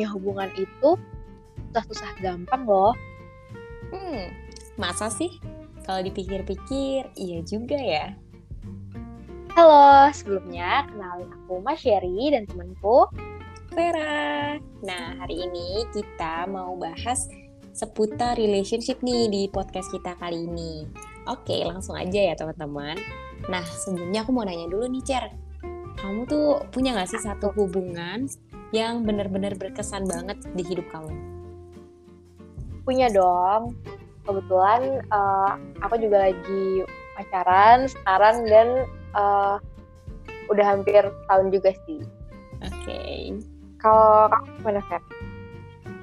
punya hubungan itu susah-susah gampang loh. Hmm, masa sih? Kalau dipikir-pikir, iya juga ya. Halo, sebelumnya kenalin aku Mas Sherry dan temanku Vera. Nah, hari ini kita mau bahas seputar relationship nih di podcast kita kali ini. Oke, langsung aja ya teman-teman. Nah, sebelumnya aku mau nanya dulu nih, Cer. Kamu tuh punya gak sih satu hubungan yang benar-benar berkesan banget di hidup kamu? Punya dong. Kebetulan uh, aku juga lagi pacaran sekarang dan uh, udah hampir tahun juga sih. Oke. Okay. Kalau kamu gimana, Fer?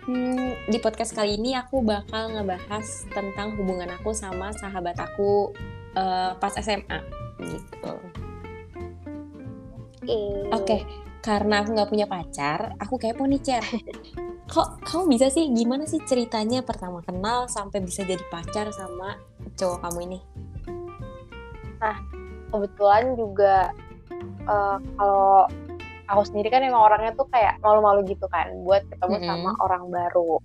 Hmm, di podcast kali ini aku bakal ngebahas tentang hubungan aku sama sahabat aku uh, pas SMA gitu. Oke. Okay. Karena aku nggak punya pacar, aku kepo nih Cer. Kok kamu bisa sih? Gimana sih ceritanya pertama kenal sampai bisa jadi pacar sama cowok kamu ini? Nah, kebetulan juga uh, kalau aku sendiri kan emang orangnya tuh kayak malu-malu gitu kan buat ketemu mm -hmm. sama orang baru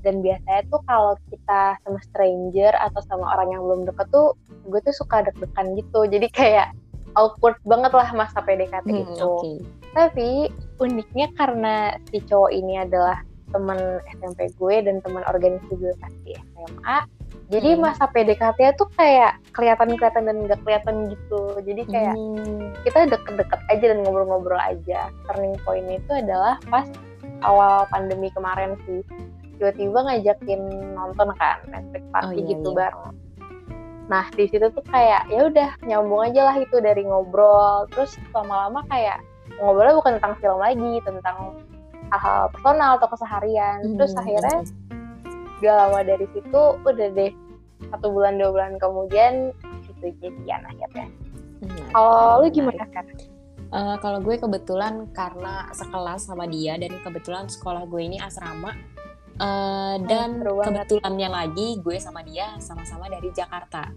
dan biasanya tuh kalau kita sama stranger atau sama orang yang belum deket tuh gue tuh suka deg-degan gitu jadi kayak awkward banget lah masa PDKT hmm, itu okay. Tapi uniknya karena si cowok ini adalah teman SMP gue dan teman organisasi gue pasti SMA jadi hmm. masa PDKT tuh kayak kelihatan-kelihatan dan nggak kelihatan gitu. Jadi kayak hmm. kita deket-deket aja dan ngobrol-ngobrol aja. Turning point itu adalah pas awal pandemi kemarin sih. Tiba-tiba ngajakin nonton kan Netflix party oh, iya, gitu iya. bareng. Nah di situ tuh kayak ya udah nyambung aja lah itu dari ngobrol. Terus lama-lama kayak ngobrolnya bukan tentang film lagi, tentang hal-hal personal atau keseharian. Hmm, Terus akhirnya gak lama dari situ udah deh satu bulan dua bulan kemudian itu jadian akhirnya. Hmm, kalau lu gimana kan uh, kalau gue kebetulan karena sekelas sama dia dan kebetulan sekolah gue ini asrama uh, dan oh, kebetulannya lagi gue sama dia sama-sama dari Jakarta.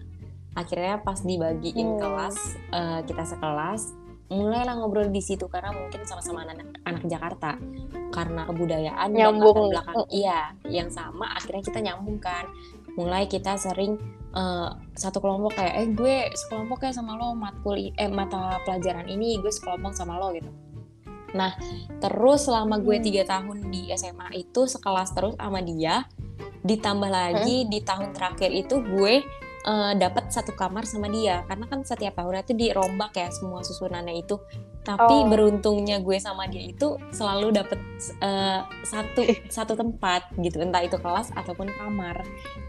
Akhirnya pas dibagiin hmm. kelas uh, kita sekelas mulailah ngobrol di situ karena mungkin sama-sama anak anak Jakarta karena kebudayaan nyambung. dan belakang iya yang sama akhirnya kita nyambung kan mulai kita sering uh, satu kelompok kayak eh gue sekelompok ya sama lo matkul eh mata pelajaran ini gue sekelompok sama lo gitu nah terus selama gue hmm. tiga tahun di SMA itu sekelas terus sama dia ditambah lagi hmm? di tahun terakhir itu gue uh, dapat satu kamar sama dia. Karena kan setiap tahunnya itu dirombak ya semua susunannya itu. Tapi oh. beruntungnya gue sama dia itu selalu dapat uh, satu satu tempat gitu. Entah itu kelas ataupun kamar.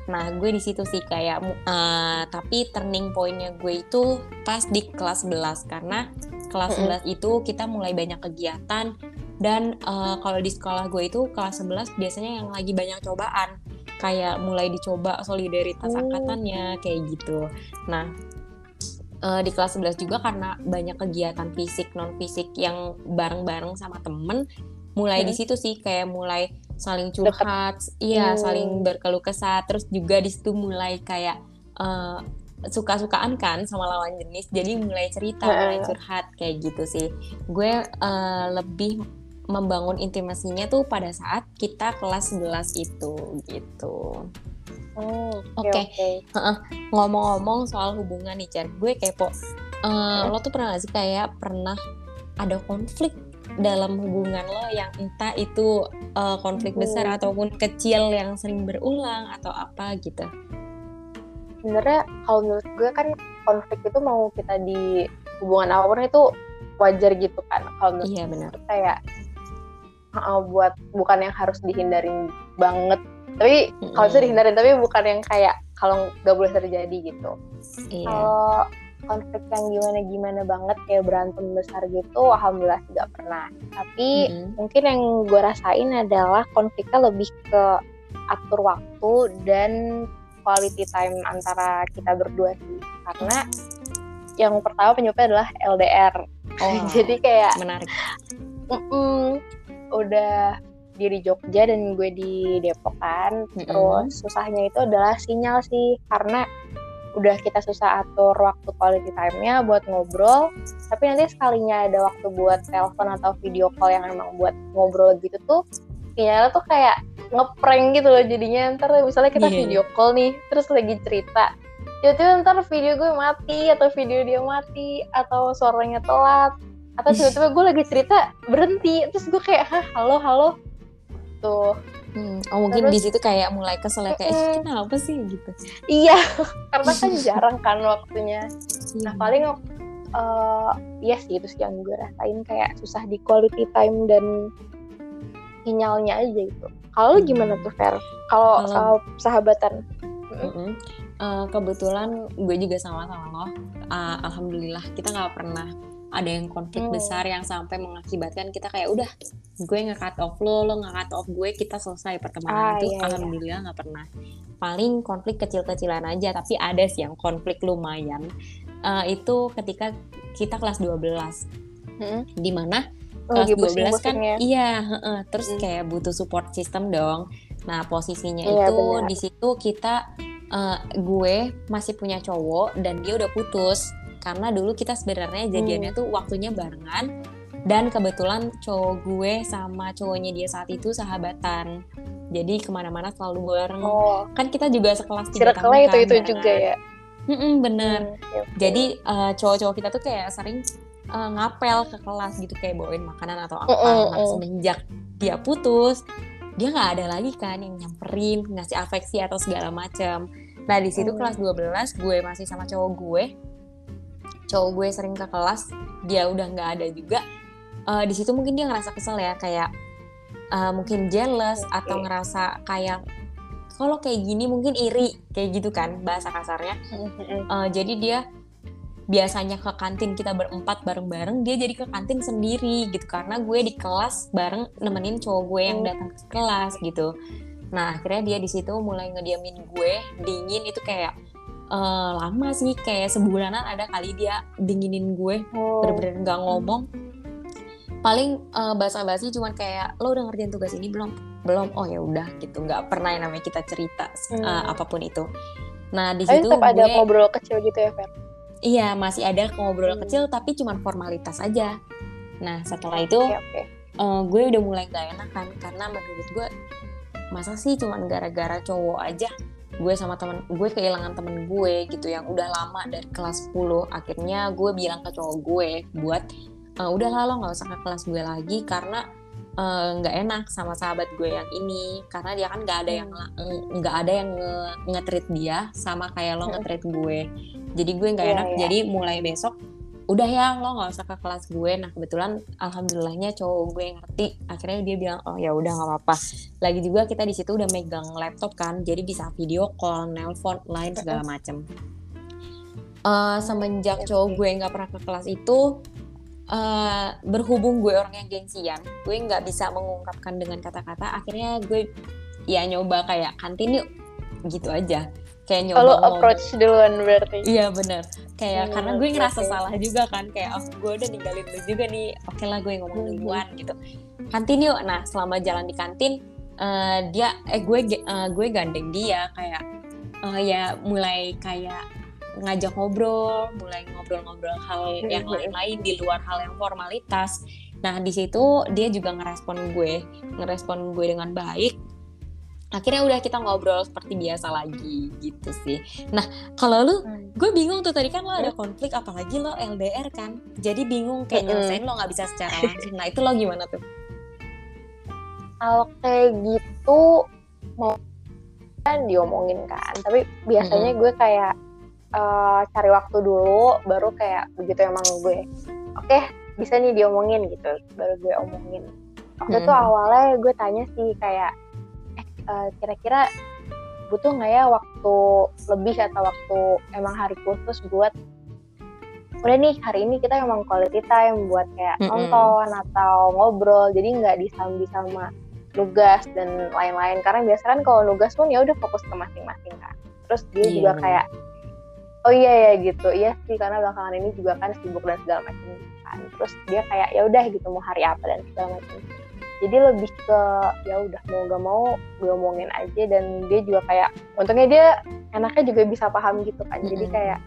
Nah gue di situ sih kayak uh, tapi turning pointnya gue itu pas di kelas 11 karena kelas 11 itu kita mulai banyak kegiatan. Dan uh, kalau di sekolah gue itu kelas 11 biasanya yang lagi banyak cobaan kayak mulai dicoba solidaritas oh. angkatannya kayak gitu. Nah, uh, di kelas 11 juga karena banyak kegiatan fisik non fisik yang bareng-bareng sama temen mulai hmm. di situ sih kayak mulai saling curhat iya hmm. saling berkeluh kesah terus juga di situ mulai kayak uh, suka-sukaan kan sama lawan jenis jadi mulai cerita hmm. mulai curhat kayak gitu sih gue uh, lebih membangun intimasinya tuh pada saat kita kelas 11 itu gitu. Oh, oke. Okay, okay. okay. Ngomong-ngomong soal hubungan nih, Cer, gue kepo. Uh, lo tuh pernah gak sih kayak pernah ada konflik dalam hubungan lo yang entah itu uh, konflik hmm. besar ataupun kecil yang sering berulang atau apa gitu? Sebenarnya kalau menurut gue kan konflik itu mau kita di hubungan apa pun itu wajar gitu kan. Kalau menurut iya benar. Kayak uh, buat bukan yang harus dihindarin banget. Tapi mm-hmm. kalau bisa dihindarin tapi bukan yang kayak kalau nggak boleh terjadi gitu. Iya. kalau konflik yang gimana gimana banget kayak berantem besar gitu alhamdulillah tidak pernah. Tapi mm-hmm. mungkin yang gue rasain adalah konfliknya lebih ke atur waktu dan quality time antara kita berdua sih. Karena yang pertama penyebabnya adalah LDR oh, jadi kayak menarik. Mm -mm, udah diri Jogja dan gue di Depok kan. Mm-hmm. Terus susahnya itu adalah sinyal sih karena udah kita susah atur waktu quality time-nya buat ngobrol, tapi nanti sekalinya ada waktu buat telepon atau video call yang emang buat ngobrol gitu tuh ya tuh kayak ngeprank gitu loh jadinya ntar misalnya kita Iya. video call nih terus lagi cerita tiba-tiba ntar video gue mati atau video dia mati atau suaranya telat atau tiba-tiba gue lagi cerita berhenti. Terus gue kayak hah halo halo. Tuh. Hmm, oh mungkin Terus- di situ kayak mulai kesel ya kayak "Ih, Mm-mm. kenapa sih? Gitu. iya karena kan jarang kan waktunya. Nah Iya. paling eh iya sih itu sih yang gue rasain kayak susah di quality time dan sinyalnya aja gitu. Kalau gimana tuh Fer? Kalau soal sahabatan Mm-mm. Eh, kebetulan gue juga sama sama lo. Ah, Alhamdulillah kita nggak pernah ada yang konflik Hmm. besar yang sampai mengakibatkan kita kayak udah gue nggak cut off lo, lo nggak cut off gue, kita selesai pertemanan Ah, itu. iya, iya. Alhamdulillah nggak pernah. Paling konflik kecil-kecilan aja, tapi ada sih yang konflik lumayan. Eh, itu ketika kita kelas 12 Mm-mm. di mana Oh, kelas lagi 12 kan pusing-pusingnya. iya heeh. terus Hmm. kayak butuh support system dong nah posisinya Iya, itu di situ kita eh, gue masih punya cowok dan dia udah putus karena dulu kita sebenarnya jadiannya Hmm. tuh waktunya barengan dan kebetulan cowok gue sama cowoknya dia saat itu sahabatan jadi ke mana-mana selalu bareng oh kan kita juga sekelas tiga tahun itu kan itu barengan. juga ya Mm-mm, bener Hmm, oke. jadi eh, cowok-cowok kita tuh kayak sering eh, ngapel ke kelas gitu kayak bawain makanan atau apa. Nah mm. semenjak dia putus, dia nggak ada lagi kan yang nyamperin, ngasih afeksi atau segala macam. Nah di situ Mm. kelas 12 gue masih sama cowok gue, cowok gue sering ke kelas, dia udah nggak ada juga. Eh, di situ mungkin dia ngerasa kesel ya kayak eh, mungkin jealous atau ngerasa kayak kalau kayak gini mungkin iri kayak gitu kan bahasa kasarnya. Uh, jadi dia biasanya ke kantin kita berempat bareng-bareng dia jadi ke kantin sendiri gitu karena gue di kelas bareng nemenin cowok gue yang datang ke kelas gitu nah akhirnya dia di situ mulai ngediamin gue dingin itu kayak uh, lama sih kayak sebulanan ada kali dia dinginin gue Oh. bener-bener nggak ngomong paling uh, bahasa-bahasanya cuman kayak lo udah ngerjain tugas ini belum belum oh ya udah gitu nggak pernah yang namanya kita cerita uh, Hmm. apa pun itu nah di situ tetap ada gue ngobrol kecil gitu ya Fer Iya, masih ada ngobrol Hmm. kecil tapi cuman formalitas aja. Nah, setelah itu oke oke eh, gue udah mulai gak enak kan karena menurut gue masa sih cuman gara-gara cowok aja gue sama temen gue kehilangan temen gue gitu yang udah lama dari kelas 10 akhirnya gue bilang ke cowok gue buat "Eh, udah lah lo nggak usah ke kelas gue lagi karena eh, nggak enak sama sahabat gue yang ini. Karena dia kan nggak ada yang la- eh, nggak ada yang nge, dia sama kayak lo Hmm. nge-treat gue. Jadi gue nggak Iya, enak. iya. jadi mulai besok udah ya lo nggak usah ke kelas gue. Nah kebetulan alhamdulillahnya cowok gue ngerti. Akhirnya dia bilang oh ya udah nggak apa-apa. Lagi juga kita di situ udah megang laptop kan jadi bisa video call nelpon lain segala macem. Eh, semenjak cowok gue nggak pernah ke kelas itu eh, berhubung gue orang yang gengsian gue nggak bisa mengungkapkan dengan kata-kata akhirnya gue ya nyoba kayak kantin yuk. Gitu aja kayak nyoba kalau ngomong. approach duluan berarti. Iya bener. Kayak Hmm, karena gue ngerasa oke. salah juga kan. Kayak oh gue udah ninggalin lu juga nih. Oke lah gue ngomong Hmm. duluan gitu. Kantin yuk. Nah selama jalan di kantin eh, Dia Eh gue eh, gue gandeng dia. Kayak eh, Ya mulai kayak ngajak ngobrol Mulai ngobrol-ngobrol hal Hmm, yang hmm. lain-lain Di luar hal yang formalitas. Nah di situ dia juga ngerespon gue. Ngerespon gue dengan baik akhirnya udah kita ngobrol seperti biasa lagi gitu sih. Nah kalau lu Hmm. gue bingung tuh tadi kan lo ada konflik apalagi lo LDR kan. Jadi bingung kayak nyelesain lo nggak bisa secara langsung. Nah itu lo gimana tuh? Kalau kayak gitu mau kan diomongin kan. Tapi biasanya gue kayak eh, cari waktu dulu baru kayak begitu emang gue oke bisa nih diomongin gitu. Baru gue omongin. Waktu itu awalnya gue tanya sih kayak eh, kira-kira butuh nggak ya waktu lebih atau waktu emang hari khusus buat udah nih hari ini kita emang quality time buat kayak Mm-mm. nonton atau ngobrol. Jadi nggak disambi sama nugas dan lain-lain. Karena biasanya kan kalau nugas pun ya udah fokus ke masing-masing kan. Terus dia Iya, juga kayak oh iya ya gitu. Iya sih karena belakangan ini juga kan sibuk dan segala macam kan. Terus dia kayak ya udah gitu mau hari apa dan segala macam jadi lebih ke ya udah mau gak mau gue omongin aja dan dia juga kayak untungnya dia enaknya juga bisa paham gitu kan jadi kayak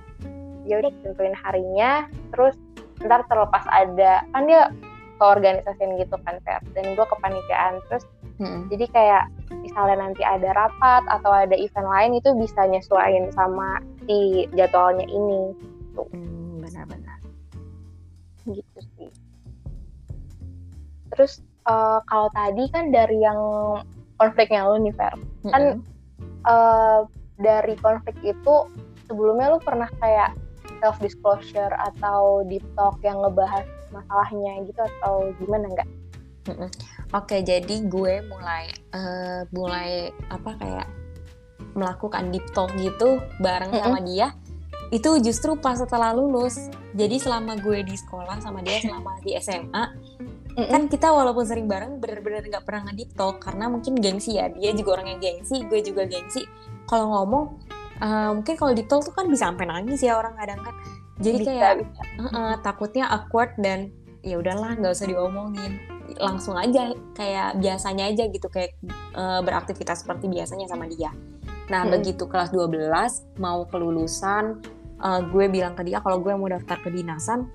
ya udah tentuin harinya terus ntar terlepas ada kan dia keorganisasian gitu kan Fer dan gue kepanitiaan terus Hmm. Jadi kayak misalnya nanti ada rapat atau ada event lain itu bisa nyesuaiin sama si jadwalnya ini. Tuh. Hmm, benar-benar. Gitu sih. Terus uh, kalau tadi kan dari yang konfliknya lu nih Fer, hmm. kan uh, dari konflik itu sebelumnya lu pernah kayak self disclosure atau deep talk yang ngebahas masalahnya gitu atau gimana enggak? Oke, jadi gue mulai uh, mulai apa kayak melakukan deep talk gitu bareng mm-hmm. sama dia. Itu justru pas setelah lulus. Jadi selama gue di sekolah sama dia selama di SMA, mm-hmm. kan kita walaupun sering bareng bener-bener nggak pernah talk karena mungkin gengsi ya. Dia juga orang yang gengsi, gue juga gengsi. Kalau ngomong uh, mungkin kalau deep talk tuh kan bisa sampai nangis ya orang kadang kan. Jadi bisa, kayak bisa. Uh, uh, takutnya awkward dan ya udahlah nggak usah diomongin langsung aja kayak biasanya aja gitu kayak uh, beraktivitas seperti biasanya sama dia. Nah, hmm. begitu kelas 12 mau kelulusan uh, gue bilang ke dia kalau gue mau daftar ke dinasan.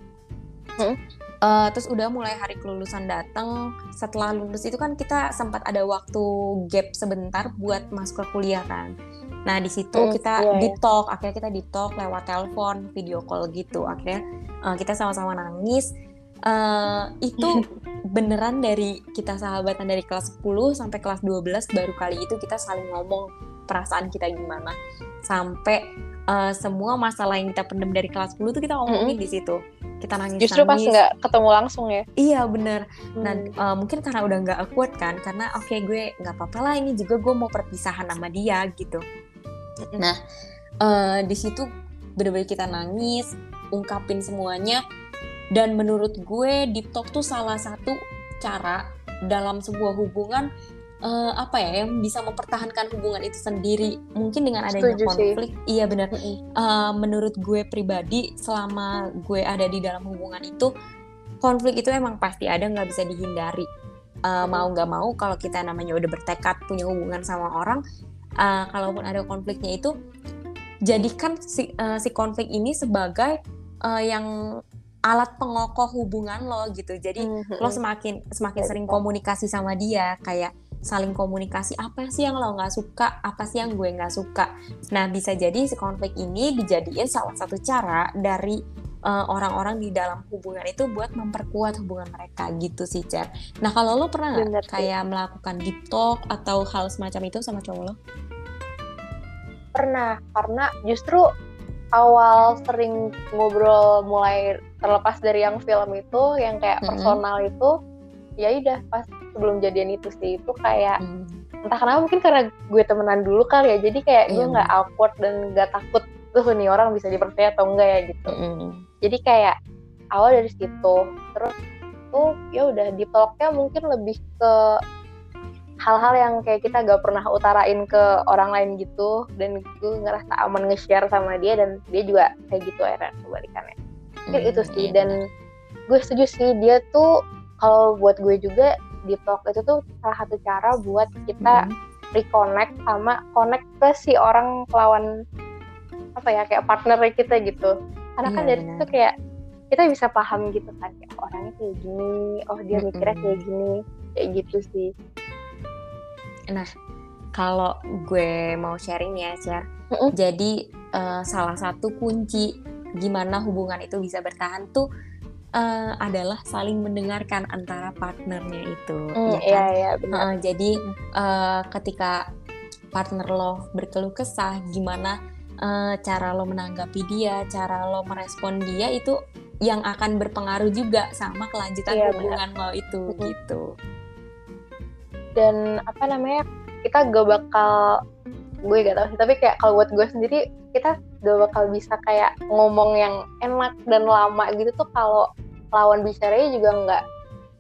Hmm. Uh, terus udah mulai hari kelulusan datang setelah lulus itu kan kita sempat ada waktu gap sebentar buat masuk ke kuliah kan. Nah di situ hmm, kita yeah. di talk akhirnya kita di talk lewat telepon video call gitu. Akhirnya uh, kita sama-sama nangis. Uh, itu beneran dari kita sahabatan dari kelas 10 sampai kelas 12 baru kali itu kita saling ngomong perasaan kita gimana. Sampai uh, semua masalah yang kita pendem dari kelas 10 tuh kita ngomongin mm -hmm. di situ kita nangis justru pas nggak ketemu langsung ya iya bener hmm. nah uh, mungkin karena udah nggak kuat kan karena oke okay, gue nggak apa-apa lah ini juga gue mau perpisahan sama dia gitu hmm. nah uh, di situ bener-bener kita nangis ungkapin semuanya dan menurut gue deep talk tuh salah satu cara dalam sebuah hubungan uh, apa ya yang bisa mempertahankan hubungan itu sendiri mungkin dengan adanya Setuju konflik sih. iya benar uh, menurut gue pribadi selama gue ada di dalam hubungan itu konflik itu emang pasti ada nggak bisa dihindari uh, mau nggak mau kalau kita namanya udah bertekad punya hubungan sama orang uh, kalaupun ada konfliknya itu jadikan si, uh, si konflik ini sebagai uh, yang alat pengokoh hubungan lo gitu. Jadi mm-hmm. lo semakin semakin sering komunikasi sama dia kayak saling komunikasi apa sih yang lo nggak suka, apa sih yang gue nggak suka. Nah bisa jadi si konflik ini dijadiin salah satu cara dari uh, orang-orang di dalam hubungan itu buat memperkuat hubungan mereka gitu sih Cer. Nah kalau lo pernah gak kayak melakukan deep talk atau hal semacam itu sama cowok lo? Pernah, karena justru awal sering ngobrol mulai terlepas dari yang film itu yang kayak mm -hmm. personal itu ya udah pas sebelum jadian itu sih itu kayak mm. entah kenapa mungkin karena gue temenan dulu kali ya jadi kayak mm. gue nggak awkward dan nggak takut tuh nih orang bisa dipercaya atau enggak ya gitu mm. jadi kayak awal dari situ terus tuh ya udah di talknya mungkin lebih ke hal-hal yang kayak kita gak pernah utarain ke orang lain gitu dan gue ngerasa aman nge-share sama dia dan dia juga kayak gitu akhirnya kebalikannya mungkin hmm, itu sih iya, dan gue setuju sih dia tuh kalau buat gue juga di talk itu tuh salah satu cara buat kita hmm. reconnect sama connect ke si orang lawan apa ya kayak partner kita gitu karena kan iya, dari situ kayak kita bisa paham gitu kan kayak orangnya kayak gini oh dia mikirnya kayak gini kayak gitu sih Nah, kalau gue mau sharing ya, share. Mm -hmm. Jadi uh, salah satu kunci gimana hubungan itu bisa bertahan tuh uh, adalah saling mendengarkan antara partnernya itu, mm, ya kan? Iya, iya, benar. Uh, jadi uh, ketika partner lo berkeluh kesah, gimana uh, cara lo menanggapi dia, cara lo merespon dia itu yang akan berpengaruh juga sama kelanjutan iya, hubungan benar. lo itu, mm -hmm. gitu dan apa namanya kita gak bakal gue gak tau sih tapi kayak kalau buat gue sendiri kita gak bakal bisa kayak ngomong yang enak dan lama gitu tuh kalau lawan bicaranya juga nggak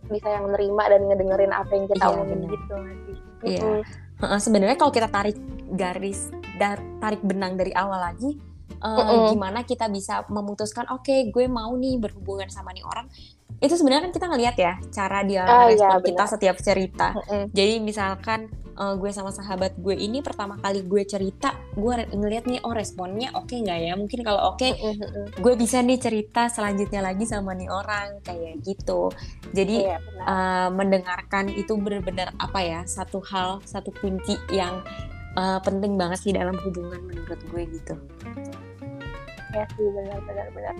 bisa yang menerima dan ngedengerin apa yang kita iya, omongin gitu Iya. Mm -hmm. Sebenarnya kalau kita tarik garis dan tarik benang dari awal lagi, uh, mm gimana kita bisa memutuskan oke okay, gue mau nih berhubungan sama nih orang itu sebenarnya kan kita ngelihat ya cara dia ah, respon ya, kita setiap cerita. Mm -mm. jadi misalkan uh, gue sama sahabat gue ini pertama kali gue cerita gue ngeliat nih oh responnya oke okay nggak ya? Mungkin kalau oke okay, gue bisa nih cerita selanjutnya lagi sama nih orang kayak gitu. Jadi iya, uh, mendengarkan itu benar-benar apa ya satu hal satu kunci yang uh, penting banget sih dalam hubungan menurut gue gitu. Ya sih benar-benar benar.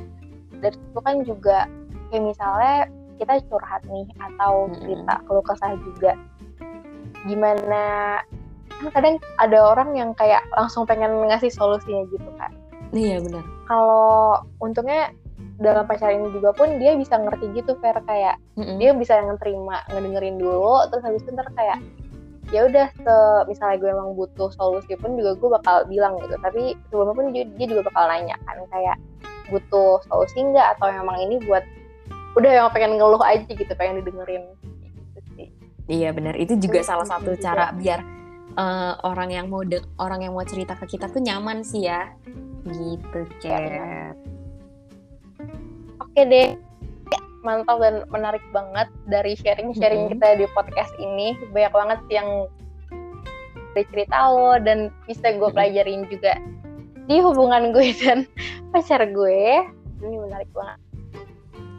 Dan itu kan juga kayak misalnya kita curhat nih atau cerita keluh kesah juga. Gimana kan kadang ada orang yang kayak langsung pengen ngasih solusinya gitu kan. Iya benar. Kalau untungnya dalam pacar ini juga pun dia bisa ngerti gitu fair kayak mm-hmm. dia bisa ngeterima ngedengerin dulu terus habis itu ntar kayak ya udah se misalnya gue emang butuh solusi pun juga gue bakal bilang gitu. Tapi sebelumnya pun dia juga bakal nanya kan kayak butuh solusi nggak? Atau emang ini buat udah yang pengen ngeluh aja gitu pengen didengerin Iya benar, itu juga hmm, salah satu juga. cara biar uh, orang yang mau de- orang yang mau cerita ke kita tuh nyaman sih ya. Gitu, Cep. Ya, Oke deh. Mantap dan menarik banget dari sharing-sharing -hmm. kita di podcast ini. Banyak banget yang cerita lo dan bisa gue pelajarin juga di hubungan gue dan pacar gue. Ini menarik banget.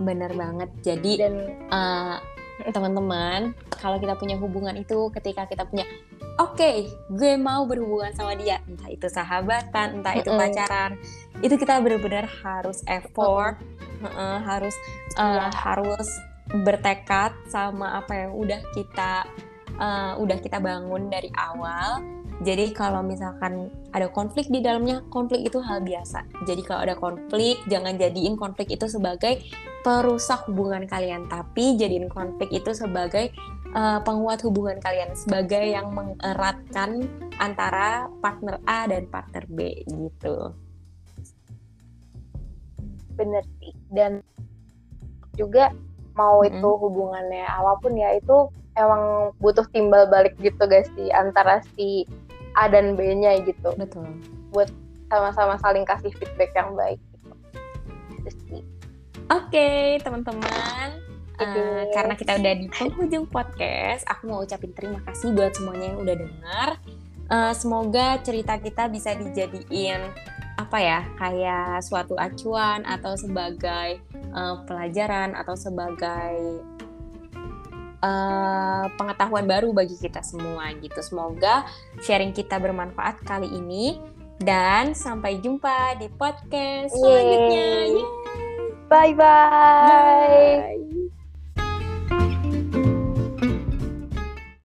Bener banget. Jadi dan uh, teman-teman kalau kita punya hubungan itu ketika kita punya oke okay, gue mau berhubungan sama dia. Entah itu sahabatan entah itu pacaran itu kita benar-benar harus effort uh, harus uh, harus bertekad sama apa yang udah kita uh, udah kita bangun dari awal jadi kalau misalkan ada konflik di dalamnya, konflik itu hal biasa. Jadi kalau ada konflik, jangan jadiin konflik itu sebagai perusak hubungan kalian, tapi jadiin konflik itu sebagai uh, penguat hubungan kalian, sebagai yang mengeratkan antara partner A dan partner B gitu. Bener sih. Dan juga mau mm -hmm. itu hubungannya apa pun ya itu emang butuh timbal balik gitu guys sih antara si A dan B-nya gitu. Betul. Buat sama-sama saling kasih feedback yang baik gitu. Oke, okay, teman-teman. Uh, karena kita udah di penghujung podcast, aku mau ucapin terima kasih buat semuanya yang udah dengar. Uh, semoga cerita kita bisa dijadiin apa ya kayak suatu acuan atau sebagai uh, pelajaran atau sebagai uh, pengetahuan baru bagi kita semua gitu. Semoga sharing kita bermanfaat kali ini dan sampai jumpa di podcast selanjutnya. Bye bye. Bye.